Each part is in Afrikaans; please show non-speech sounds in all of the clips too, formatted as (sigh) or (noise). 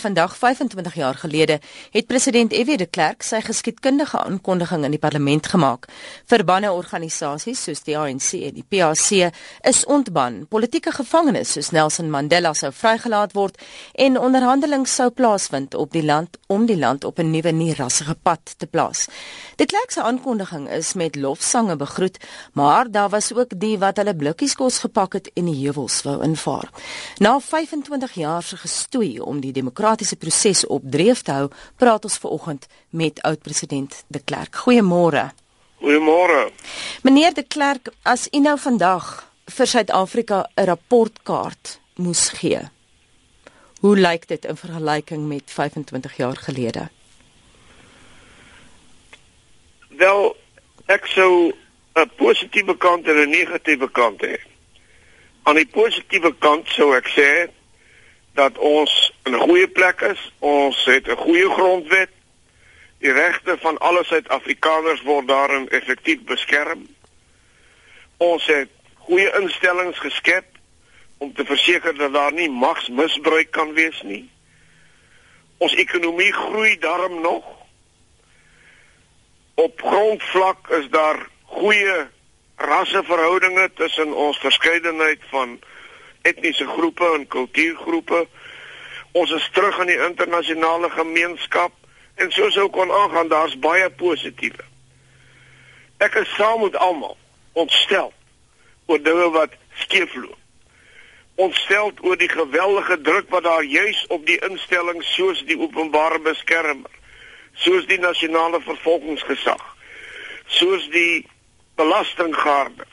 Vandag 25 jaar gelede het president F.W. de Klerk sy geskiedkundige aankondiging in die parlement gemaak. Verbande organisasies soos die ANC en die PAC is ontban. Politieke gevangenes soos Nelson Mandela sou vrygelaat word en onderhandelinge sou plaasvind op die land om die land op 'n nuwe nie-rassige pad te plaas. De Klerk se aankondiging is met lofsange begroet, maar daar was ook die wat hulle blikkies kos gepak het en die heuwels wou invaar. Na 25 jaar se gestoei om die demokrasie demokratiese proses op dreef te hou, praat ons ver oggend met oud-president De Klerk. Goeiemôre. Goeiemôre. Meneer De Klerk, as u nou vandag vir Suid-Afrika 'n rapportkaart moes gee, hoe lyk dit in vergelyking met 25 jaar gelede? Wel, ek sou 'n positiewe kant en 'n negatiewe kant hê. Aan die positiewe kant sou ek sê dat ons in 'n goeie plek is. Ons het 'n goeie grondwet. Die regte van alle Suid-Afrikaners word daarin effektief beskerm. Ons het goeie instellings geskep om te verseker dat daar nie magsmisbruik kan wees nie. Ons ekonomie groei daarom nog. Op grondvlak is daar goeie rasseverhoudinge tussen ons verskeidenheid van etniese groepe en kultuurgroepe. Ons is terug in die internasionale gemeenskap en soos ook kon aangaan, daar's baie positiewe. Ek is saam met almal ontstel oor dinge wat skeefloop. Ontstel oor die geweldige druk wat daar juis op die instellings soos die openbare beskermer, soos die nasionale vervolgingsgesag, soos die belastinggarde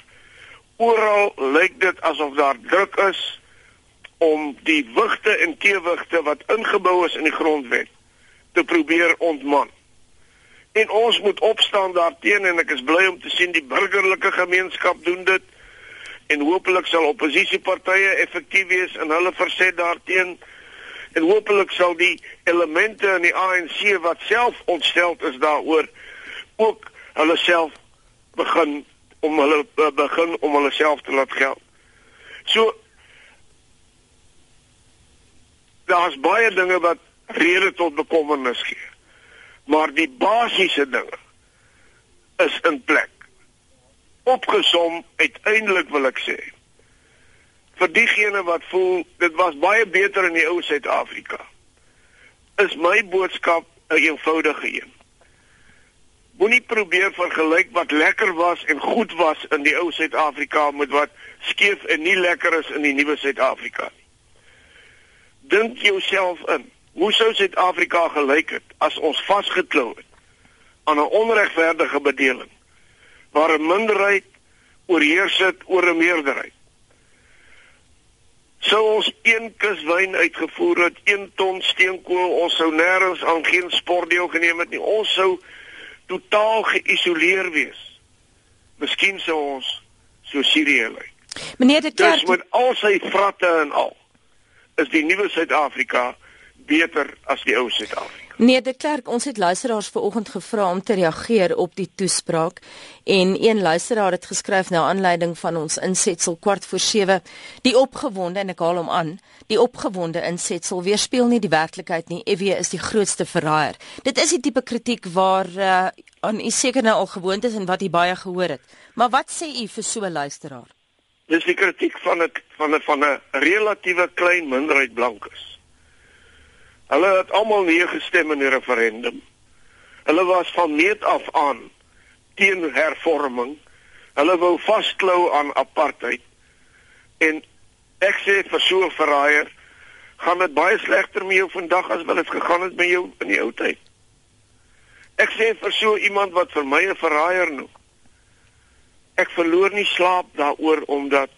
oral lyk dit asof daar druk is om die wigte en teewigte wat ingebou is in die grondwet te probeer ontman. En ons moet opstaan daarteenoor en ek is bly om te sien die burgerlike gemeenskap doen dit en hopelik sal oppositiepartye effektief wees in hulle verset daarteenoor en hopelik sal die elemente in die ANC wat self ontstel is daaroor ook hulle self begin om hulle uh, begin om hulle self te laat geld. So daar's baie dinge wat rede tot bekommernis gee. Maar die basiese dinge is in plek. Opgesom uiteindelik wil ek sê vir diegene wat voel dit was baie beter in die ou Suid-Afrika. Is my boodskap 'n eenvoudige een moenie probeer vergelyk wat lekker was en goed was in die ou Suid-Afrika met wat skeef en nie lekker is in die nuwe Suid-Afrika nie. Dink jouself in. Hoe sou Suid-Afrika gelyk het as ons vasgeklou het aan 'n onregverdige bedeling waar 'n minderheid oorheers het oor 'n meerderheid? Sou ons een kus wyn uitgevoer het, 1 ton steenkool, ons sou nêrens aan geen sportdeel geneem het nie. Ons sou totaal geïsoleer wees. Miskien sou ons so Sirië lyk. Meneer de Klerk, dus met al sy vratte en al, is die nuwe Suid-Afrika beter as die ou Suid-Afrika. Nee, de Klerk, ons het luisteraars vanoggend gevra om te reageer op die toespraak en een luisteraar het geskryf na aanleiding van ons insetsel kwart voor 7. Die opgewonde en ek haal hom aan, die opgewonde insetsel weerspieël nie die werklikheid nie. EW is die grootste verraaier. Dit is die tipe kritiek waar uh, aan u seker nou al gewoond is en wat u baie gehoor het. Maar wat sê u vir so 'n luisteraar? Dis die kritiek van 'n van 'n van 'n relatiewe klein minderheid blankes. Hulle het almal nee gestem in die referendum. Hulle was van meet af aan teen hervorming. Hulle wou vasklou aan apartheid. En ek sê vir so 'n verraaier, gaan dit baie slegter met jou vandag as wat dit gegaan het met jou in die ou tyd. Ek sê vir so iemand wat vir my 'n verraaier noem. Ek verloor nie slaap daaroor omdat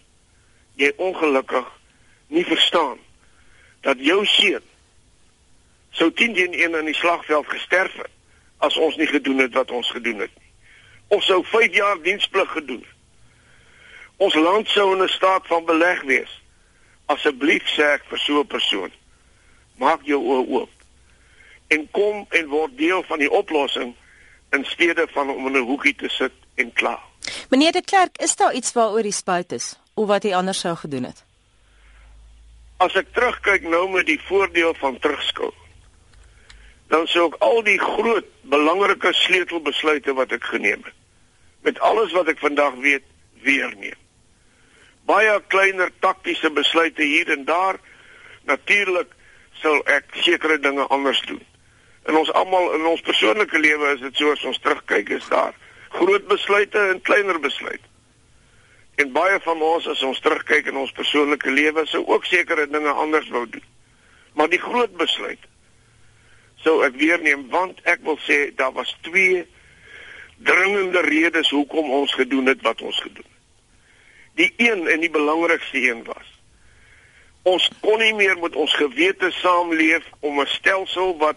jy ongelukkig nie verstaan dat jou seun sou 10 teen 1 in die slagveld gesterf het as ons nie gedoen het wat ons gedoen het nie. Ons sou 5 jaar diensplig gedoen het. Ons land sou in 'n staat van beleg wees. Asseblief sê ek vir so 'n persoon, maak jou oë oop en kom en word deel van die oplossing in steede van om in 'n hoekie te sit en kla. Meneer de Klerk, is daar iets waaroor u spyt is of wat hy anders sou gedoen het? as ek terugkyk nou met die voordeel van terugskou, dan sou ek al die groot belangrike sleutelbesluite wat ek geneem het met alles wat ek vandag weet weer neem. Baie kleiner taktiese besluite hier en daar. Natuurlik sal ek sekere dinge anders doen. In ons almal in ons persoonlike lewe is dit so as ons terugkyk is daar groot besluite en kleiner besluite. En baie van ons as ons terugkyk in ons persoonlike lewe sou ook sekere dinge anders wou doen. Maar die groot besluit sou ek weer neem want ek wil sê daar was twee dringende redes hoekom ons gedoen het wat ons gedoen het. Die een en die belangrikste een was ons kon nie meer met ons gewete saamleef om 'n stelsel wat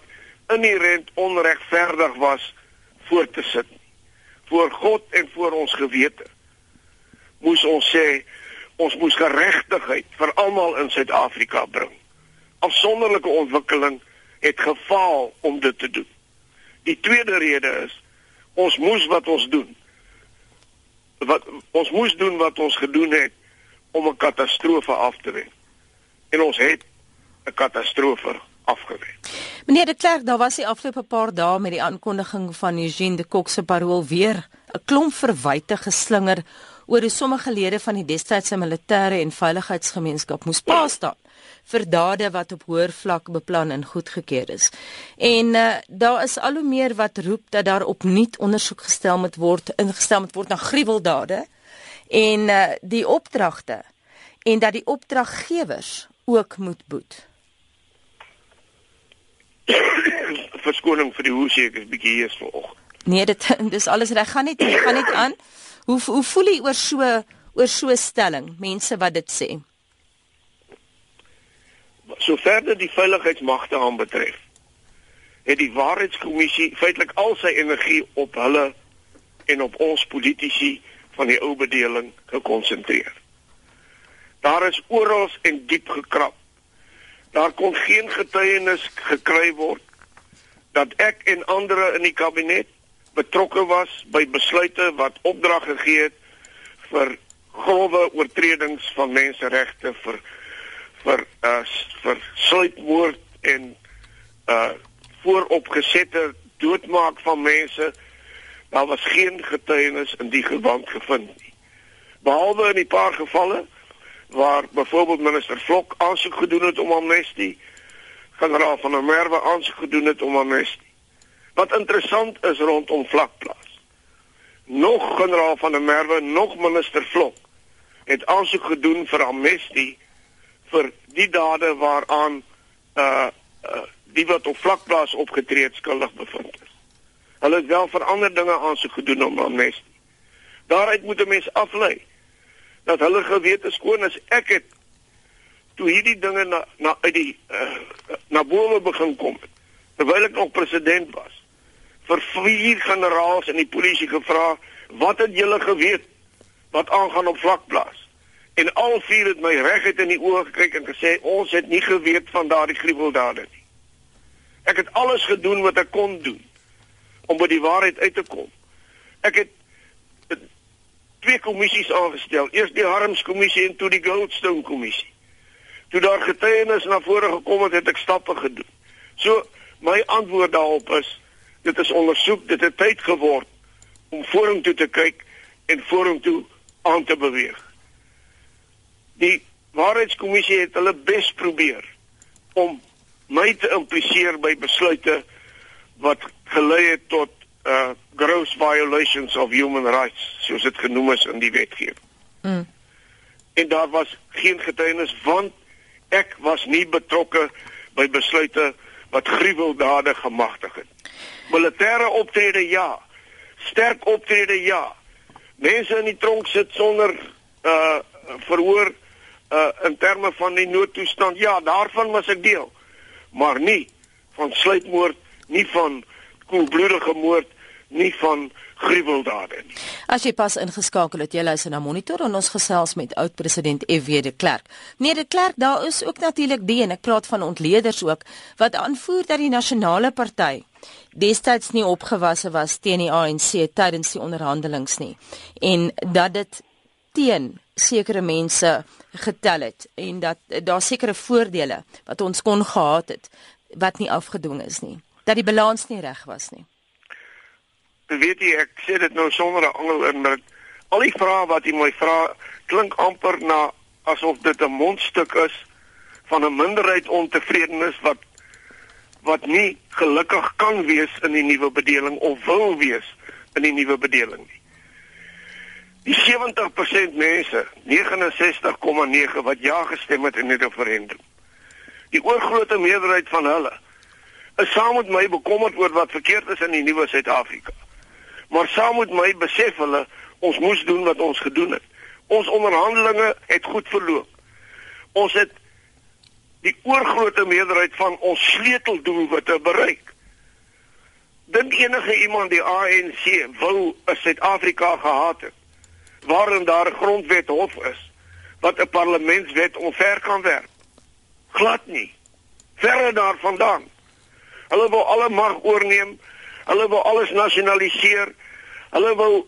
inherënt onregverdig was voor te sit voor God en voor ons gewete moes ons sê ons moes geregtigheid vir almal in Suid-Afrika bring. Afsonderlike ontwikkeling het gefaal om dit te doen. Die tweede rede is ons moes wat ons doen. Wat ons moes doen wat ons gedoen het om 'n katastrofe af te wen. En ons het 'n katastrofe afgewen. Meneer de Klerk, daar was die afgelope paar dae met die aankondiging van Eugene de Kok se parool weer 'n klomp verwyte geslinger oor hoe sommige lede van die destydse militêre en veiligheidsgemeenskap moes pa staan vir dade wat op hoër vlak beplan en goedgekeur is. En uh, daar is al hoe meer wat roep dat daar opnuut ondersoek gestel moet word ingestel moet word na gruweldade en uh, die opdragte en dat die opdraggewers ook moet boet. Verskoning vir die hoe seker bietjie hier is vanoggend. Nee, dit (laughs) dis alles reg. Gaan net gaan net aan. Hoe hoe voel jy oor so oor so stelling, mense wat dit sê? Sover dit die veiligheidsmagte aanbetref, het die waarheidskommissie feitelik al sy energie op hulle en op ons politici van die ou bedeling gekonsentreer. Daar is oral en diep gekrap. Daar kon geen getuienis gekry word dat ek en ander in die kabinet betrokke was by besluite wat opdrag gegee het vir grove oortredings van menseregte vir vir uh vir sluitmoord en uh vooropgesette doodmaak van mense. Daar was geen getuienis in die gewand gevind nie. Behalwe in 'n paar gevalle waar byvoorbeeld minister Vlok aansoek gedoen het om amnestie generaal van der Merwe aansoek gedoen het om amnestie Wat interessant is rondom vlakplaas. Nog generaal van der Merwe, nog minister Vlok het aansoek gedoen vir amnestie vir die dade waaraan uh, uh die wat op vlakplaas opgetree het skuldig bevind is. Hulle het wel vir ander dinge aansoek gedoen om amnestie. Daaruit moet 'n mens aflei dat hulle gewete skoon is. Ek het toe hierdie dinge na na uit die uh, na bowe begin kom terwyl ek nog president was vir vier generaals in die polisie gevra wat het julle geweet wat aangaan op vlakplaas en al vier het my reguit in die oë gekyk en gesê ons het nie geweet van daardie gruweldade nie. Ek het alles gedoen wat ek kon doen om by die waarheid uit te kom. Ek het twee kommissies aangestel. Eers die Harms kommissie en toe die Goldstone kommissie. Toe daar getuienis na vore gekom het het ek stappe gedoen. So my antwoord daarop is dit is ondersoek, dit het tyd geword om vorentoe te kyk en vorentoe aan te beweeg. Die waarheidskommissie het hulle bes probeer om my te impliseer by besluite wat gelei het tot uh gross violations of human rights soos dit genoem is in die wetgewing. Mm. En daar was geen getuienis want ek was nie betrokke by besluite wat gruweldade gemagtig het. Militêre optrede ja. Sterk optrede ja. Mense in die tronk sit sonder uh verhoor uh in terme van die noodtoestand. Ja, daarvan was ek deel. Maar nie van sluitmoord, nie van koelbloedige moord, nie van gruweldade nie. As jy pas ingeskakel het, jy luister na Monitor en ons gesels met oud-president FW de Klerk. Nee, de Klerk, daar is ook natuurlik die en ek praat van ontleeders ook wat aanvoer dat die nasionale party destyds nie opgewasse was teen die ANC tydens die onderhandelings nie en dat dit teen sekere mense getel het en dat daar sekere voordele wat ons kon gehad het wat nie afgedwing is nie. Dat die balans nie reg was nie. Weet jy, ek sê dit nou sonder 'n angel in dat al die vrae wat jy my vra klink amper na asof dit 'n mondstuk is van 'n minderheid ontevredenis wat wat nie gelukkig kan wees in die nuwe bedeling of wil wees in die nuwe bedeling nie. Die 70% mense, 69,9 wat ja gestem het in die referendum. Die oorgrootste meerderheid van hulle is saam met my bekommerd oor wat verkeerd is in die nuwe Suid-Afrika. Maar saam met my besef hulle ons moes doen wat ons gedoen het. Ons onderhandelinge het goed verloop. Ons het die oorgrootste meerderheid van ons sleuteldoelwitte bereik. Dink enige iemand die ANC wou 'n Suid-Afrika gehad het waarin daar 'n grondwet hof is wat 'n parlementswet onver kan werk. Glad nie. Verre daarvandaan. Hulle wil alle mag oorneem. Hulle wil alles nasionaliseer. Hulle wil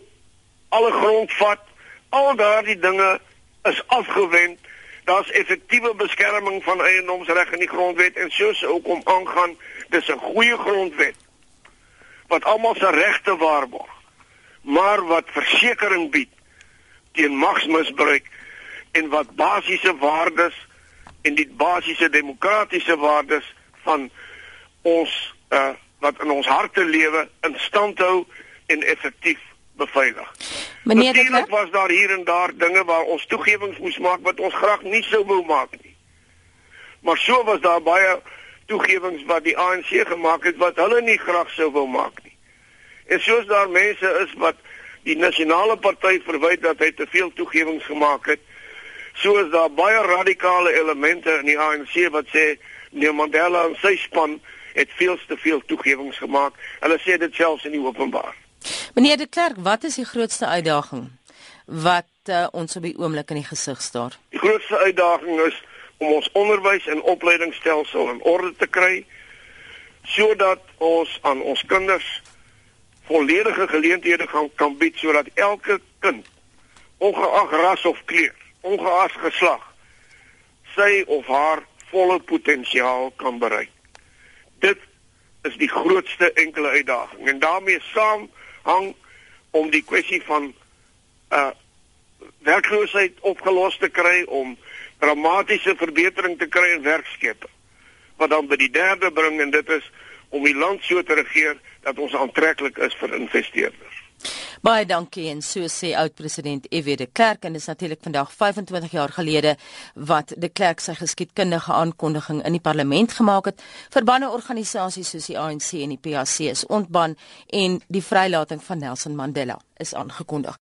alle grond vat. Al daardie dinge is afgewend. Daar's effektiewe beskerming van eiendomsreg in die grondwet en soos ook om aangaan, dis 'n goeie grondwet wat almal se regte waarborg, maar wat versekering bied teen magsmisbruik en wat basiese waardes en die basiese demokratiese waardes van ons uh, wat in ons harte lewe in stand hou en effektief beveilig. Meneer Dit was daar hier en daar dinge waar ons toegewings moes maak wat ons graag nie sou wou maak nie. Maar so was daar baie toegewings wat die ANC gemaak het wat hulle nie graag sou wou maak nie. En soos daar mense is wat die nasionale party verwyd dat hy te veel toegewings gemaak het. So is daar baie radikale elemente in die ANC wat sê nee Mandela en sy span het veel te veel toegewings gemaak. Hulle sê dit selfs in die openbaar. Meneer de Klerk, wat is die grootste uitdaging wat uh, ons op die oomblik in die gesig staar? Die grootste uitdaging is om ons onderwys en opleidingsstelsel in orde te kry sodat ons aan ons kinders volledige geleenthede gaan kan bied sodat elke kind ongeag ras of kleur, ongeag geslag sy of haar volle potensiaal kan bereik. Dit is die grootste enkele uitdaging en daarmee saam hang om die kwessie van uh werkloosheid opgelos te kry om dramatiese verbetering te kry in werkskepping wat dan by die derde bring en dit is om die land so te regeer dat ons aantreklik is vir investeerders. Baie dankie en so sê oud-president F.W. de Klerk en dit is natuurlik vandag 25 jaar gelede wat de Klerk sy geskiedkundige aankondiging in die parlement gemaak het. Verbande organisasies soos die ANC en die PAC is ontban en die vrylating van Nelson Mandela is aangekondig.